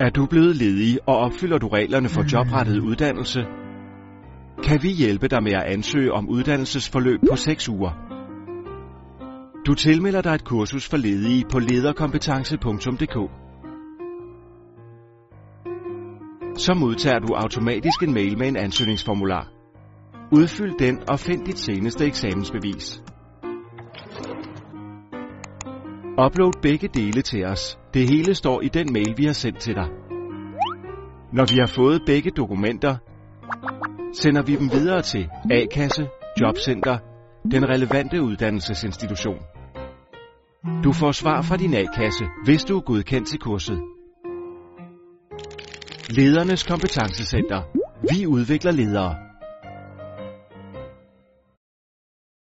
Er du blevet ledig, og opfylder du reglerne for jobrettet uddannelse? Kan vi hjælpe dig med at ansøge om uddannelsesforløb på 6 uger? Du tilmelder dig et kursus for ledige på lederkompetence.dk. Så modtager du automatisk en mail med en ansøgningsformular. Udfyld den og find dit seneste eksamensbevis. Upload begge dele til os. Det hele står i den mail, vi har sendt til dig. Når vi har fået begge dokumenter, sender vi dem videre til A-kasse, jobcenter, den relevante uddannelsesinstitution. Du får svar fra din A-kasse, hvis du er godkendt til kurset. Ledernes kompetencecenter. Vi udvikler ledere.